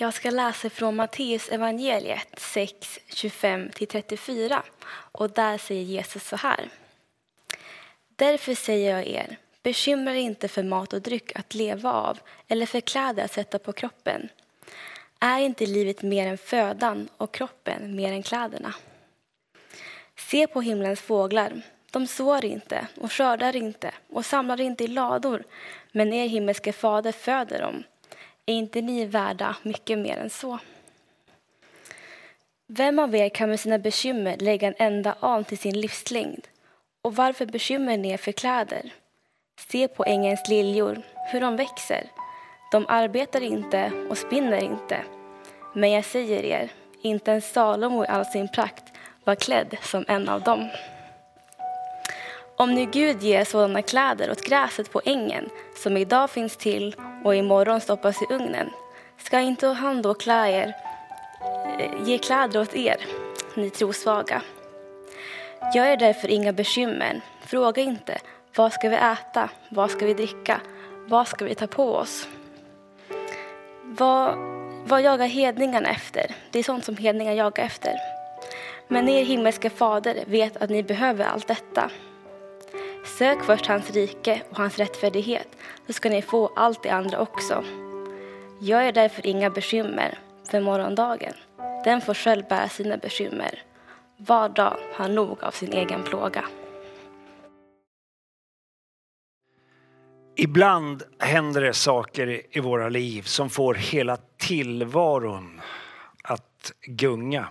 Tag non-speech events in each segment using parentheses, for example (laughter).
Jag ska läsa från Matteus evangeliet 6, 25-34 och där säger Jesus så här. Därför säger jag er, bekymra er inte för mat och dryck att leva av eller för kläder att sätta på kroppen. Är inte livet mer än födan och kroppen mer än kläderna? Se på himlens fåglar. De sår inte och skördar inte och samlar inte i lador, men er himmelske fader föder dem. Är inte ni värda mycket mer än så? Vem av er kan med sina bekymmer lägga en enda an till sin livslängd? Och varför bekymrar ni er för kläder? Se på ängens liljor, hur de växer. De arbetar inte och spinner inte. Men jag säger er, inte en Salomo i all sin prakt var klädd som en av dem. Om nu Gud ger sådana kläder åt gräset på ängen som idag finns till och imorgon stoppas i ugnen, ska inte han då klä er, eh, ge kläder åt er, ni trosvaga? Gör er därför inga bekymmer. Fråga inte vad ska vi äta, vad ska vi dricka, vad ska vi ta på oss? Vad, vad jagar hedningarna efter? Det är sånt som hedningar jagar efter. Men er himmelska fader vet att ni behöver allt detta. Sök först hans rike och hans rättfärdighet, så ska ni få allt det andra också. Gör er därför inga bekymmer för morgondagen. Den får själv bära sina bekymmer. Var dag har nog av sin egen plåga. Ibland händer det saker i våra liv som får hela tillvaron att gunga.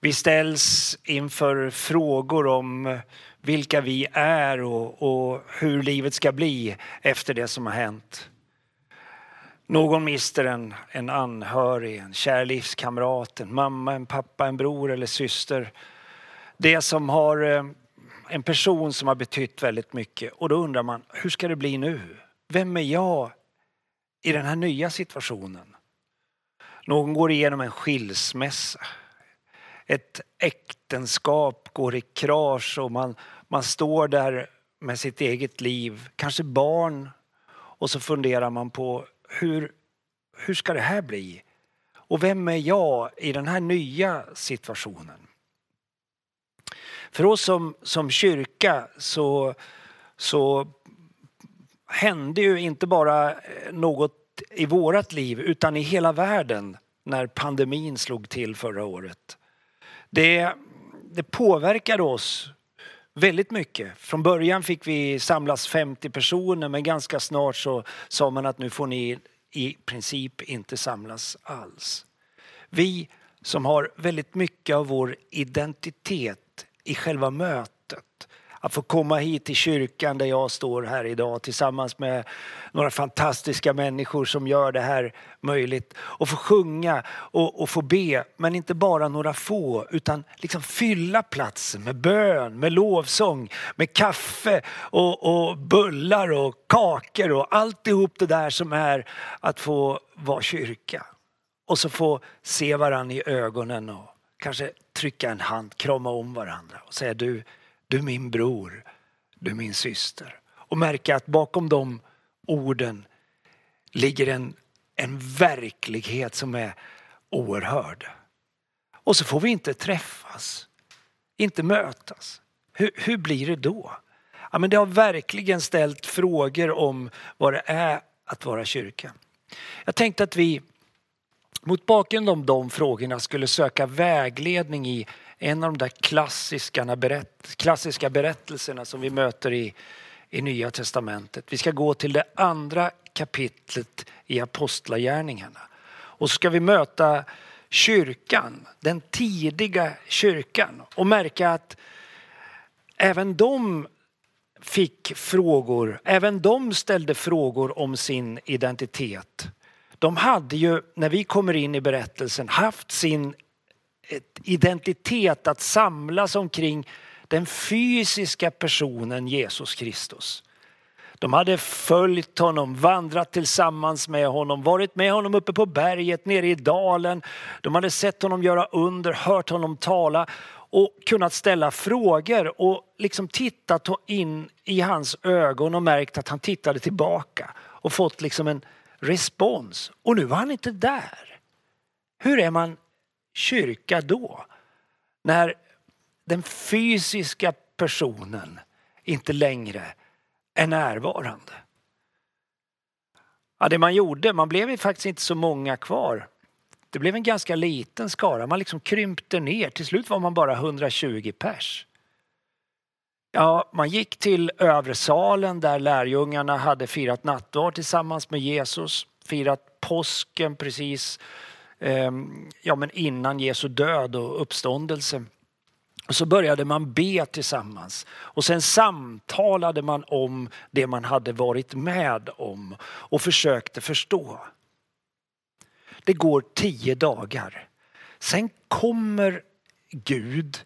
Vi ställs inför frågor om vilka vi är och, och, hur livet ska bli efter det som har hänt. Någon mister en, en anhörig, en kär livskamrat, en mamma, en pappa, en bror eller syster. Det som har eh, en person som har betytt väldigt mycket. Och då undrar man, hur ska det bli nu? Vem är jag i den här nya situationen? Någon går igenom en skilsmässa. Ett äktenskap går i krasch och man, man står där med sitt eget liv, kanske barn. Och så funderar man på hur, hur ska det här bli? Och vem är jag i den här nya situationen? För oss som, som kyrka så, så hände ju inte bara eh, något i vårat liv utan i hela världen när pandemin slog till förra året. Det, det påverkade oss väldigt mycket. Från början fick vi samlas 50 personer men ganska snart så sa man att nu får ni i princip inte samlas alls. Vi som har väldigt mycket av vår identitet i själva mötet. Att få komma hit till kyrkan där jag står här idag tillsammans med några fantastiska människor som gör det här möjligt. Och få sjunga och, och få be, men inte bara några få utan liksom fylla platsen med bön, med lovsång, med kaffe och, och bullar och kakor och alltihop det där som är att få vara kyrka. Och så få se varandra i ögonen och kanske trycka en hand, krama om varandra och säga du, du är min bror, du är min syster. Och märka att bakom de orden ligger en, en verklighet som är oerhörd. Och så får vi inte träffas, inte mötas. Hur, hur blir det då? Ja, men det har verkligen ställt frågor om vad det är att vara kyrka. Jag tänkte att vi mot bakgrund av de frågorna skulle söka vägledning i en av de där klassiska, berätt, klassiska berättelserna som vi möter i, i Nya Testamentet. Vi ska gå till det andra kapitlet i Apostlagärningarna. Och så ska vi möta kyrkan, den tidiga kyrkan och märka att även de fick frågor, även de ställde frågor om sin identitet. De hade ju, när vi kommer in i berättelsen, haft sin ett identitet att samlas omkring den fysiska personen Jesus Kristus. De hade följt honom, vandrat tillsammans med honom, varit med honom uppe på berget, nere i dalen. De hade sett honom göra under, hört honom tala och kunnat ställa frågor och liksom tittat in i hans ögon och märkt att han tittade tillbaka och fått liksom en respons. Och nu var han inte där. Hur är man kyrka då? När den fysiska personen inte längre är närvarande. Ja, det man gjorde, man blev ju faktiskt inte så många kvar. Det blev en ganska liten skara, man liksom krympte ner. Till slut var man bara 120 pers. Ja, man gick till övre salen där lärjungarna hade firat nattvard tillsammans med Jesus, firat påsken precis Ehm, ja, men innan Jesu död och uppståndelse. Och så började man be tillsammans och sen samtalade man om det man hade varit med om och försökte förstå. Det går tio dagar. Sen kommer Gud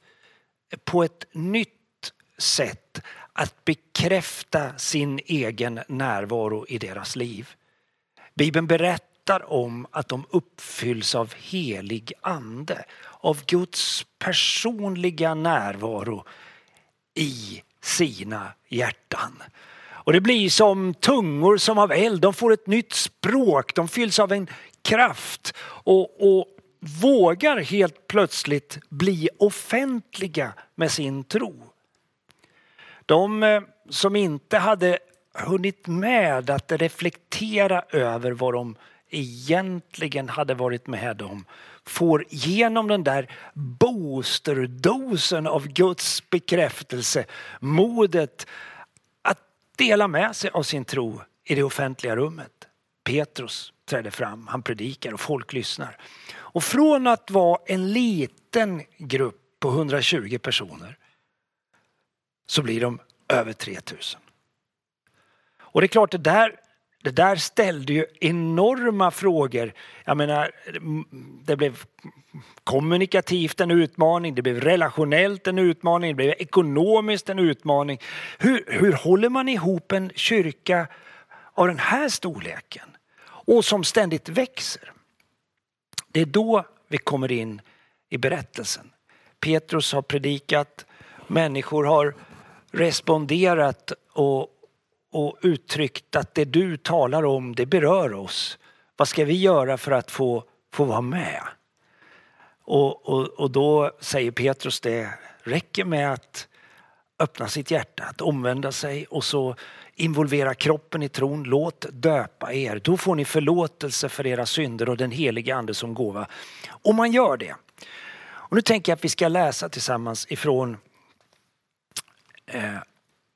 på ett nytt sätt att bekräfta sin egen närvaro i deras liv. Bibeln berättar om att de uppfylls av helig ande, av Guds personliga närvaro i sina hjärtan. Och det blir som tungor som av eld, de får ett nytt språk, de fylls av en kraft och, och vågar helt plötsligt bli offentliga med sin tro. De eh, som inte hade hunnit med att reflektera över vad de egentligen hade varit med om får genom den där boosterdosen av Guds bekräftelse modet att dela med sig av sin tro i det offentliga rummet. Petrus träder fram, han predikar och folk lyssnar. Och från att vara en liten grupp på 120 personer så blir de över 3000. Och det är klart, det där, det där ställde ju enorma frågor. Jag menar, det blev kommunikativt en utmaning, det blev relationellt en utmaning, det blev ekonomiskt en utmaning. Hur, hur håller man ihop en kyrka av den här storleken och som ständigt växer? Det är då vi kommer in i berättelsen. Petrus har predikat, människor har responderat och, och uttryckt att det du talar om, det berör oss. Vad ska vi göra för att få, få vara med? Och, och, och då säger Petrus det räcker med att öppna sitt hjärta, att omvända sig och så involvera kroppen i tron. Låt döpa er. Då får ni förlåtelse för era synder och den heliga ande som gåva. Om man gör det. Och nu tänker jag att vi ska läsa tillsammans ifrån eh,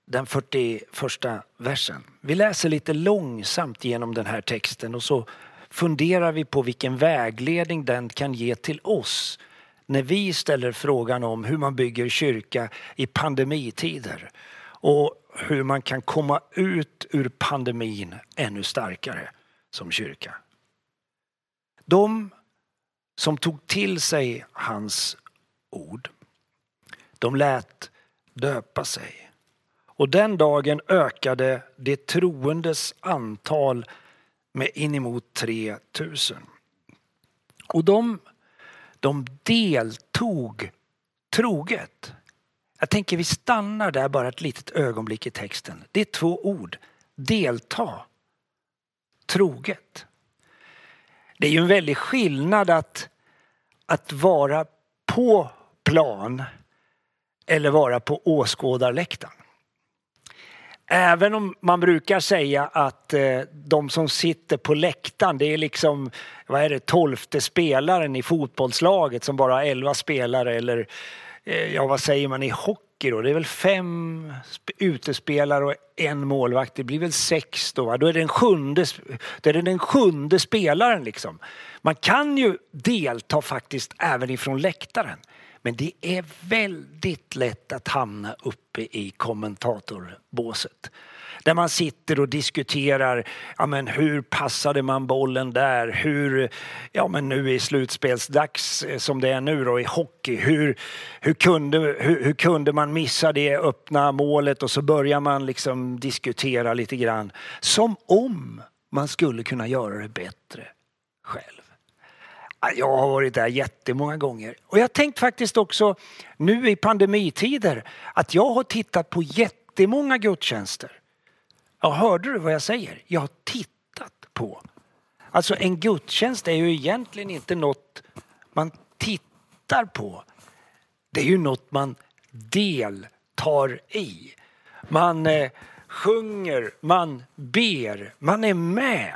den 41 versen. Vi läser lite långsamt genom den här texten och så funderar vi på vilken vägledning den kan ge till oss när vi ställer frågan om hur man bygger kyrka i pandemitider och hur man kan komma ut ur pandemin ännu starkare som kyrka. De som tog till sig hans ord, de lät döpa sig. Och den dagen ökade det troendes antal med inemot 3000. Och de, de deltog troget. Jag tänker vi stannar där bara ett litet ögonblick i texten. Det är två ord. Delta. Troget. Det är ju en väldig skillnad att, att vara på plan eller vara på åskådarläktaren. Även om man brukar säga att eh, de som sitter på läktaren det är liksom vad är det, tolfte spelaren i fotbollslaget som bara har elva spelare eller eh, ja vad säger man i hockey då? Det är väl fem utespelare och en målvakt. Det blir väl sex då. Då är det den sjunde, då är det den sjunde spelaren liksom. Man kan ju delta faktiskt även ifrån läktaren. Men det är väldigt lätt att hamna uppe i kommentatorbåset. Där man sitter och diskuterar, ja men hur passade man bollen där? Hur, ja men nu i slutspelsdags eh, som det är nu då i hockey, hur, hur, kunde, hur, hur kunde man missa det öppna målet? Och så börjar man liksom diskutera lite grann. Som om man skulle kunna göra det bättre själv. Jag har varit där jättemånga gånger. Och jag har tänkt faktiskt också nu i pandemitider att jag har tittat på jättemånga gudstjänster. Ja, hörde du vad jag säger? Jag har tittat på. Alltså en gudstjänst är ju egentligen inte något man tittar på. Det är ju något man deltar i. Man eh, sjunger, man ber, man är med.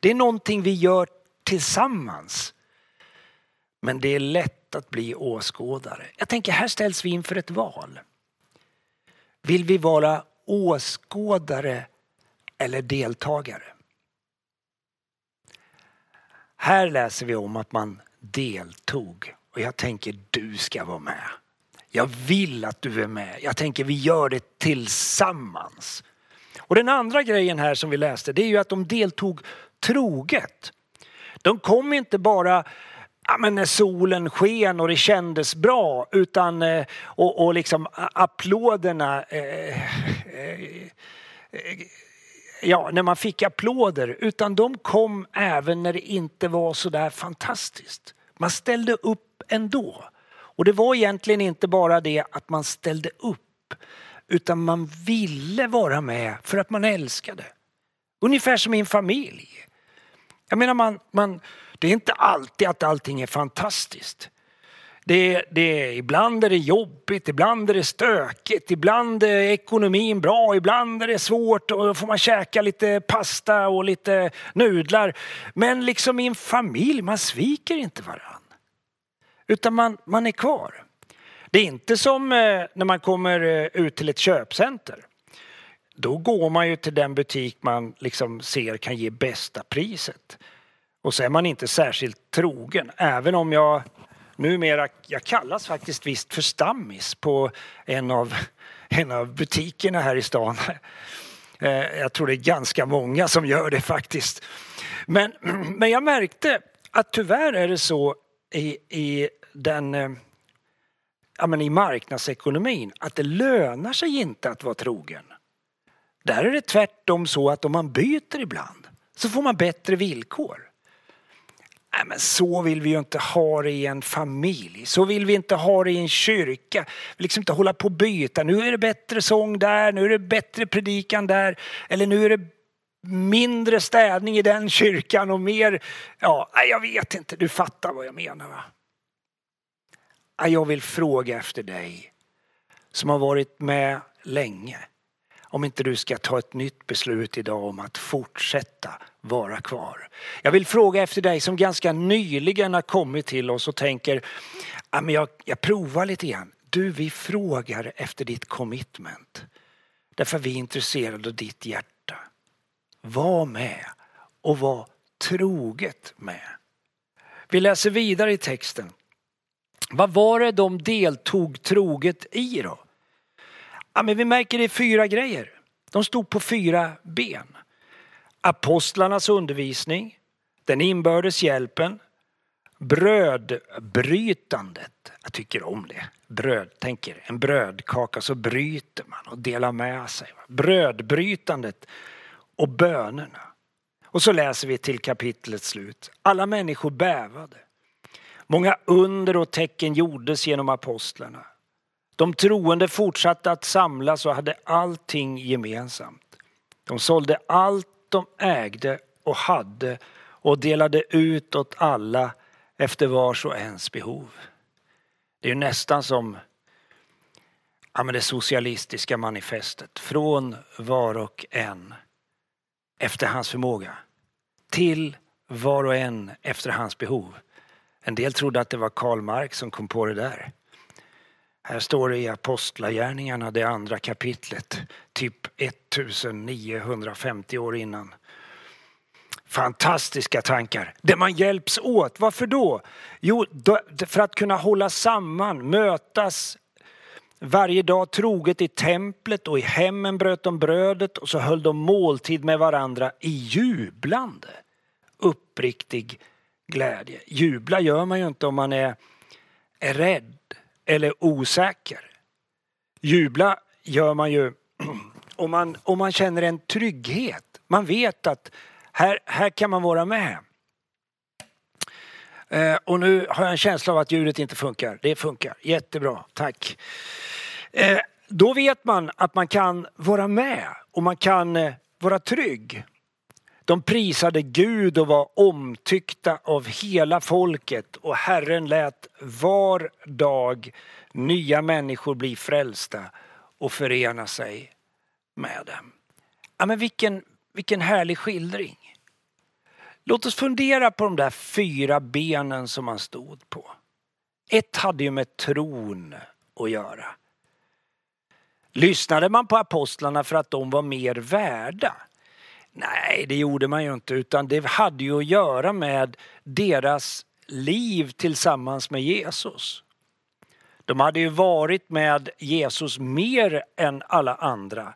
Det är någonting vi gör tillsammans. Men det är lätt att bli åskådare. Jag tänker här ställs vi inför ett val. Vill vi vara åskådare eller deltagare? Här läser vi om att man deltog och jag tänker du ska vara med. Jag vill att du är med. Jag tänker vi gör det tillsammans. Och den andra grejen här som vi läste det är ju att de deltog troget. De kom inte bara ja, men när solen sken och det kändes bra utan eh, och, och liksom applåderna eh, eh, eh, ja, när man fick applåder utan de kom även när det inte var så där fantastiskt. Man ställde upp ändå. Och det var egentligen inte bara det att man ställde upp utan man ville vara med för att man älskade. Ungefär som i en familj. Jag menar man, man, det är inte alltid att allting är fantastiskt. Det, det, ibland är det jobbigt, ibland är det stökigt, ibland är ekonomin bra, ibland är det svårt och då får man käka lite pasta och lite nudlar. Men liksom i en familj, man sviker inte varann. Utan man, man är kvar. Det är inte som eh, när man kommer eh, ut till ett köpcenter. Då går man ju till den butik man liksom ser kan ge bästa priset. Och så är man inte särskilt trogen, även om jag numera, jag kallas faktiskt visst för stammis på en av, (laughs) en av butikerna här i stan. Eh, jag tror det är ganska många som gör det faktiskt. Men, (clears throat) men jag märkte att tyvärr är det så i, i den eh, ja, men i marknadsekonomin att det lönar sig inte att vara trogen. Där är det tvärtom så att om man byter ibland så får man bättre villkor. Nej, men så vill vi ju inte ha det i en familj. Så vill vi inte ha det i en kyrka. Vi liksom inte hålla på och byta. Nu är det bättre sång där, nu är det bättre predikan där. Eller nu är det mindre städning i den kyrkan och mer, ja, jag vet inte, du fattar vad jag menar va? Jag vill fråga efter dig som har varit med länge om inte du ska ta ett nytt beslut idag om att fortsätta vara kvar. Jag vill fråga efter dig som ganska nyligen har kommit till oss och tänker, ja, men jag, jag provar lite grann. Du, vi frågar efter ditt commitment. Därför vi är intresserade av ditt hjärta. Var med och var troget med. Vi läser vidare i texten. Vad var det de deltog troget i då? Ja, men vi märker det i fyra grejer. De stod på fyra ben. Apostlarnas undervisning, den inbördes hjälpen, brödbrytandet. Jag tycker om det. Bröd, tänker en brödkaka så bryter man och delar med sig. Brödbrytandet och bönerna. Och så läser vi till kapitlets slut. Alla människor bävade. Många under och tecken gjordes genom apostlarna. De troende fortsatte att samlas och hade allting gemensamt. De sålde allt de ägde och hade och delade ut åt alla efter vars och ens behov. Det är nästan som ja, men det socialistiska manifestet. Från var och en efter hans förmåga till var och en efter hans behov. En del trodde att det var Karl Marx som kom på det där. Här står det i Apostlagärningarna, det andra kapitlet, typ 1950 år innan. Fantastiska tankar. Där man hjälps åt. Varför då? Jo, för att kunna hålla samman, mötas varje dag troget i templet och i hemmen bröt de brödet och så höll de måltid med varandra i jublande, uppriktig glädje. Jubla gör man ju inte om man är, är rädd eller osäker. Jubla gör man ju (clears throat) om man, om man känner en trygghet. Man vet att här, här kan man vara med. Eh, och nu har jag en känsla av att ljudet inte funkar. Det funkar, jättebra, tack. Eh, då vet man att man kan vara med och man kan eh, vara trygg. De prisade Gud och var omtyckta av hela folket och Herren lät var dag nya människor bli frälsta och förena sig med dem. Ja, men vilken, vilken härlig skildring. Låt oss fundera på de där fyra benen som han stod på. Ett hade ju med tron att göra. Lyssnade man på apostlarna för att de var mer värda? Nej, det gjorde man ju inte utan det hade ju att göra med deras liv tillsammans med Jesus. De hade ju varit med Jesus mer än alla andra.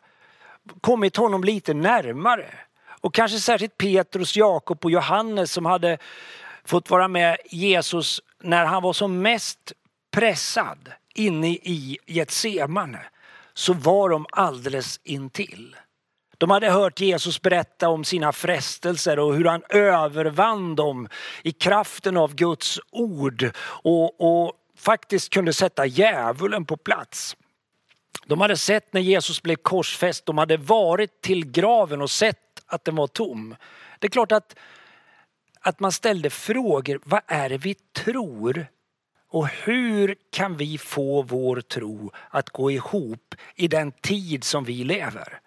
Kommit honom lite närmare. Och kanske särskilt Petrus, Jakob och Johannes som hade fått vara med Jesus när han var som mest pressad inne i Getsemane så var de alldeles intill. De hade hört Jesus berätta om sina frestelser och hur han övervann dem i kraften av Guds ord och, och faktiskt kunde sätta djävulen på plats. De hade sett när Jesus blev korsfäst, de hade varit till graven och sett att den var tom. Det är klart att, att man ställde frågor, vad är det vi tror? Och hur kan vi få vår tro att gå ihop i den tid som vi lever?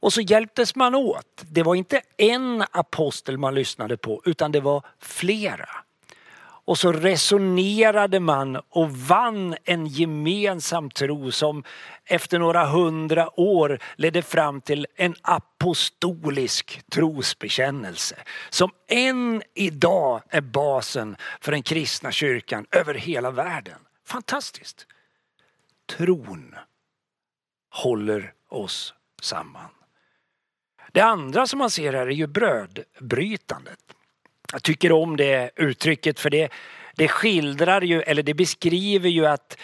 Och så hjälptes man åt. Det var inte en apostel man lyssnade på utan det var flera. Och så resonerade man och vann en gemensam tro som efter några hundra år ledde fram till en apostolisk trosbekännelse. Som än idag är basen för den kristna kyrkan över hela världen. Fantastiskt! Tron håller oss samman. Det andra som man ser här är ju brödbrytandet. Jag tycker om det uttrycket för det, det skildrar ju, eller det beskriver ju att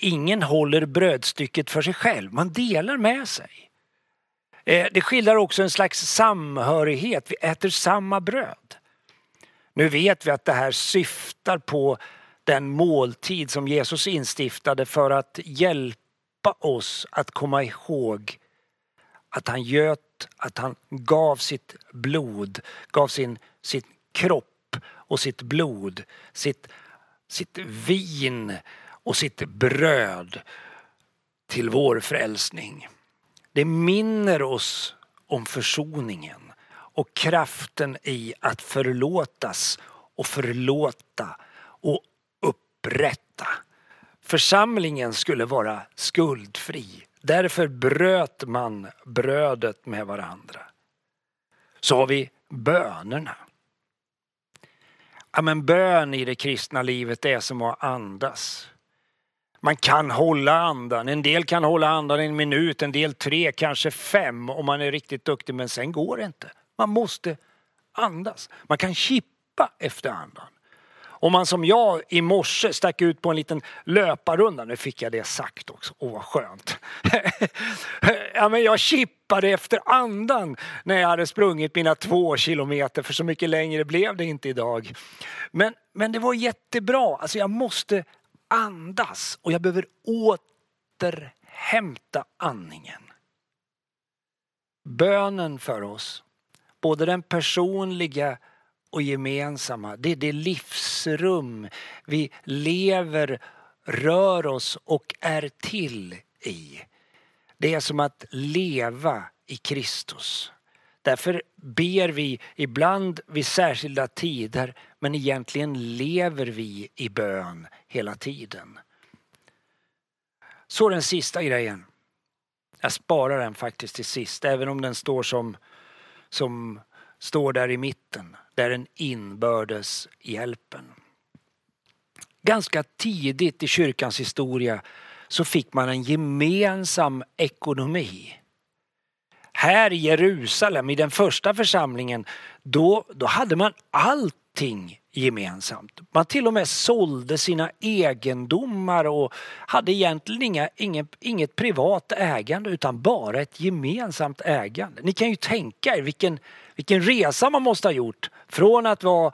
ingen håller brödstycket för sig själv. Man delar med sig. Eh, det skildrar också en slags samhörighet. Vi äter samma bröd. Nu vet vi att det här syftar på den måltid som Jesus instiftade för att hjälpa oss att komma ihåg att han göt, att han gav sitt blod, gav sin, sin kropp och sitt blod, sitt, sitt vin och sitt bröd till vår frälsning. Det minner oss om försoningen och kraften i att förlåtas och förlåta och upprätta. Församlingen skulle vara skuldfri. Därför bröt man brödet med varandra. Så har vi bönerna. Ja, men bön i det kristna livet är som att andas. Man kan hålla andan. En del kan hålla andan en minut, en del tre, kanske fem om man är riktigt duktig. Men sen går det inte. Man måste andas. Man kan kippa efter andan. Om man som jag i morse stack ut på en liten löparrunda, nu fick jag det sagt också, åh vad skönt. (laughs) ja, men jag chippade efter andan när jag hade sprungit mina två kilometer, för så mycket längre blev det inte idag. Men, men det var jättebra, alltså jag måste andas och jag behöver återhämta andningen. Bönen för oss, både den personliga och gemensamma. Det är det livsrum vi lever, rör oss och är till i. Det är som att leva i Kristus. Därför ber vi ibland vid särskilda tider men egentligen lever vi i bön hela tiden. Så den sista grejen. Jag sparar den faktiskt till sist även om den står som, som står där i mitten. Det är den inbördes hjälpen. Ganska tidigt i kyrkans historia så fick man en gemensam ekonomi. Här i Jerusalem, i den första församlingen, då, då hade man allting gemensamt. Man till och med sålde sina egendomar och hade egentligen inga, ingen, inget privat ägande utan bara ett gemensamt ägande. Ni kan ju tänka er vilken, vilken resa man måste ha gjort från att vara,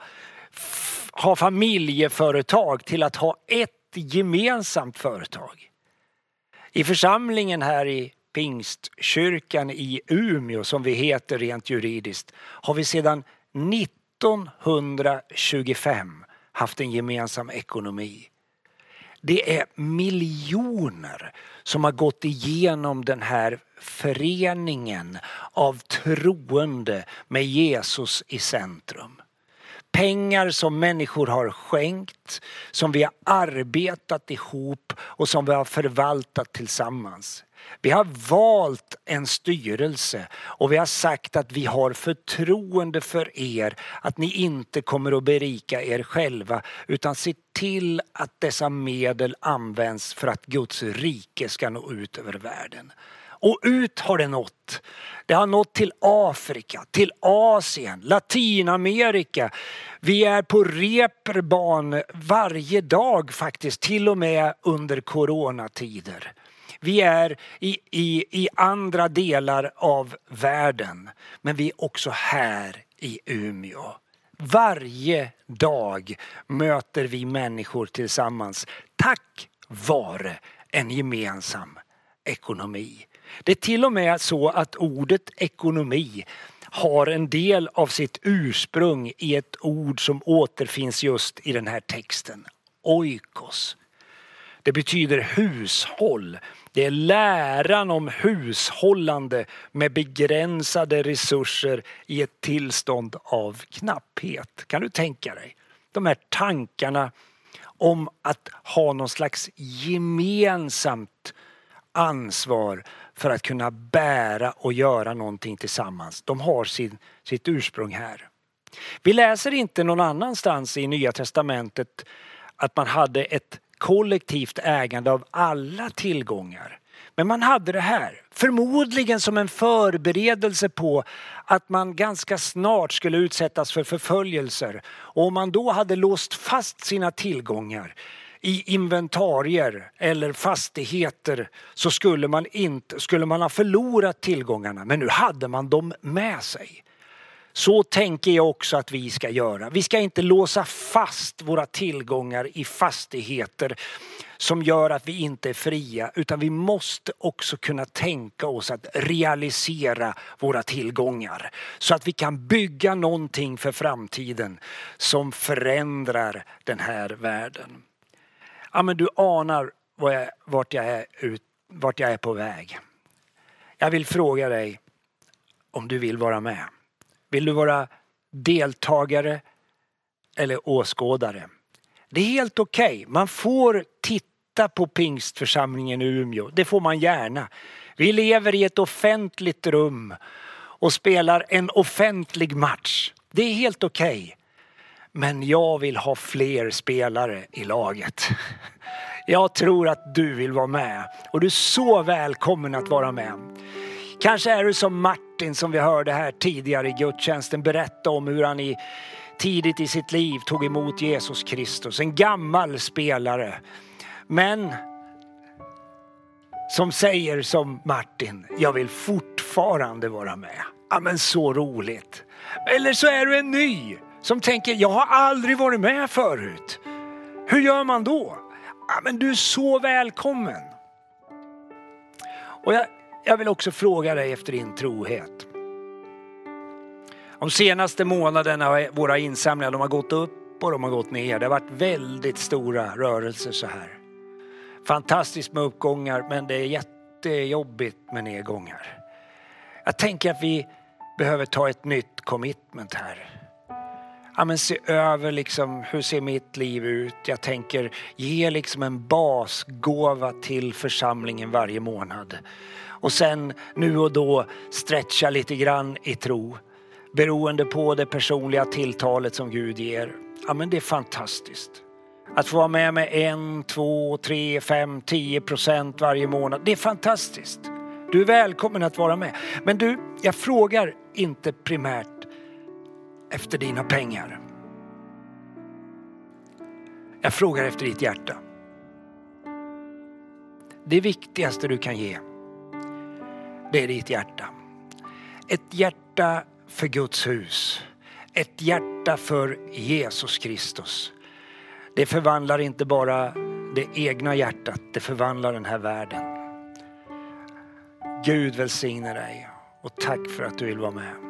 ha familjeföretag till att ha ett gemensamt företag. I församlingen här i Pingstkyrkan i Umeå som vi heter rent juridiskt har vi sedan 1925 haft en gemensam ekonomi. Det är miljoner som har gått igenom den här föreningen av troende med Jesus i centrum. Pengar som människor har skänkt, som vi har arbetat ihop och som vi har förvaltat tillsammans. Vi har valt en styrelse och vi har sagt att vi har förtroende för er att ni inte kommer att berika er själva utan se till att dessa medel används för att Guds rike ska nå ut över världen. Och ut har det nått. Det har nått till Afrika, till Asien, Latinamerika. Vi är på reperban varje dag faktiskt, till och med under coronatider. Vi är i, i, i andra delar av världen, men vi är också här i Umeå. Varje dag möter vi människor tillsammans tack vare en gemensam ekonomi. Det är till och med så att ordet ekonomi har en del av sitt ursprung i ett ord som återfinns just i den här texten. Oikos. Det betyder hushåll. Det är läran om hushållande med begränsade resurser i ett tillstånd av knapphet. Kan du tänka dig? De här tankarna om att ha någon slags gemensamt ansvar för att kunna bära och göra någonting tillsammans. De har sin, sitt ursprung här. Vi läser inte någon annanstans i Nya Testamentet att man hade ett kollektivt ägande av alla tillgångar. Men man hade det här, förmodligen som en förberedelse på att man ganska snart skulle utsättas för förföljelser. Och om man då hade låst fast sina tillgångar i inventarier eller fastigheter så skulle man, inte, skulle man ha förlorat tillgångarna men nu hade man dem med sig. Så tänker jag också att vi ska göra. Vi ska inte låsa fast våra tillgångar i fastigheter som gör att vi inte är fria utan vi måste också kunna tänka oss att realisera våra tillgångar så att vi kan bygga någonting för framtiden som förändrar den här världen. Ja men du anar vart jag är, ut, vart jag är på väg. Jag vill fråga dig om du vill vara med. Vill du vara deltagare eller åskådare? Det är helt okej. Okay. Man får titta på pingstförsamlingen i Umeå. Det får man gärna. Vi lever i ett offentligt rum och spelar en offentlig match. Det är helt okej. Okay. Men jag vill ha fler spelare i laget. (laughs) Jag tror att du vill vara med och du är så välkommen att vara med. Kanske är du som Martin som vi hörde här tidigare i gudstjänsten berätta om hur han i, tidigt i sitt liv tog emot Jesus Kristus. En gammal spelare. Men som säger som Martin, jag vill fortfarande vara med. Ja men så roligt. Eller så är du en ny som tänker, jag har aldrig varit med förut. Hur gör man då? Ja men du är så välkommen. Och jag, jag vill också fråga dig efter din trohet. De senaste månaderna har våra insamlingar de har gått upp och de har gått ner. Det har varit väldigt stora rörelser så här. Fantastiskt med uppgångar men det är jättejobbigt med nedgångar. Jag tänker att vi behöver ta ett nytt commitment här ja, men se över liksom, hur ser mitt liv ut? Jag tänker ge liksom en basgåva till församlingen varje månad. Och sen nu och då stretcha lite grann i tro. beroende på det personliga tilltalet som Gud ger. Ja, men det är fantastiskt. Att få vara med med en, två, tre, fem, tio procent varje månad. Det är fantastiskt. Du är välkommen att vara med. Men du, jag frågar inte primärt efter dina pengar. Jag frågar efter ditt hjärta. Det viktigaste du kan ge, det är ditt hjärta. Ett hjärta för Guds hus. Ett hjärta för Jesus Kristus. Det förvandlar inte bara det egna hjärtat, det förvandlar den här världen. Gud välsigne dig och tack för att du vill vara med.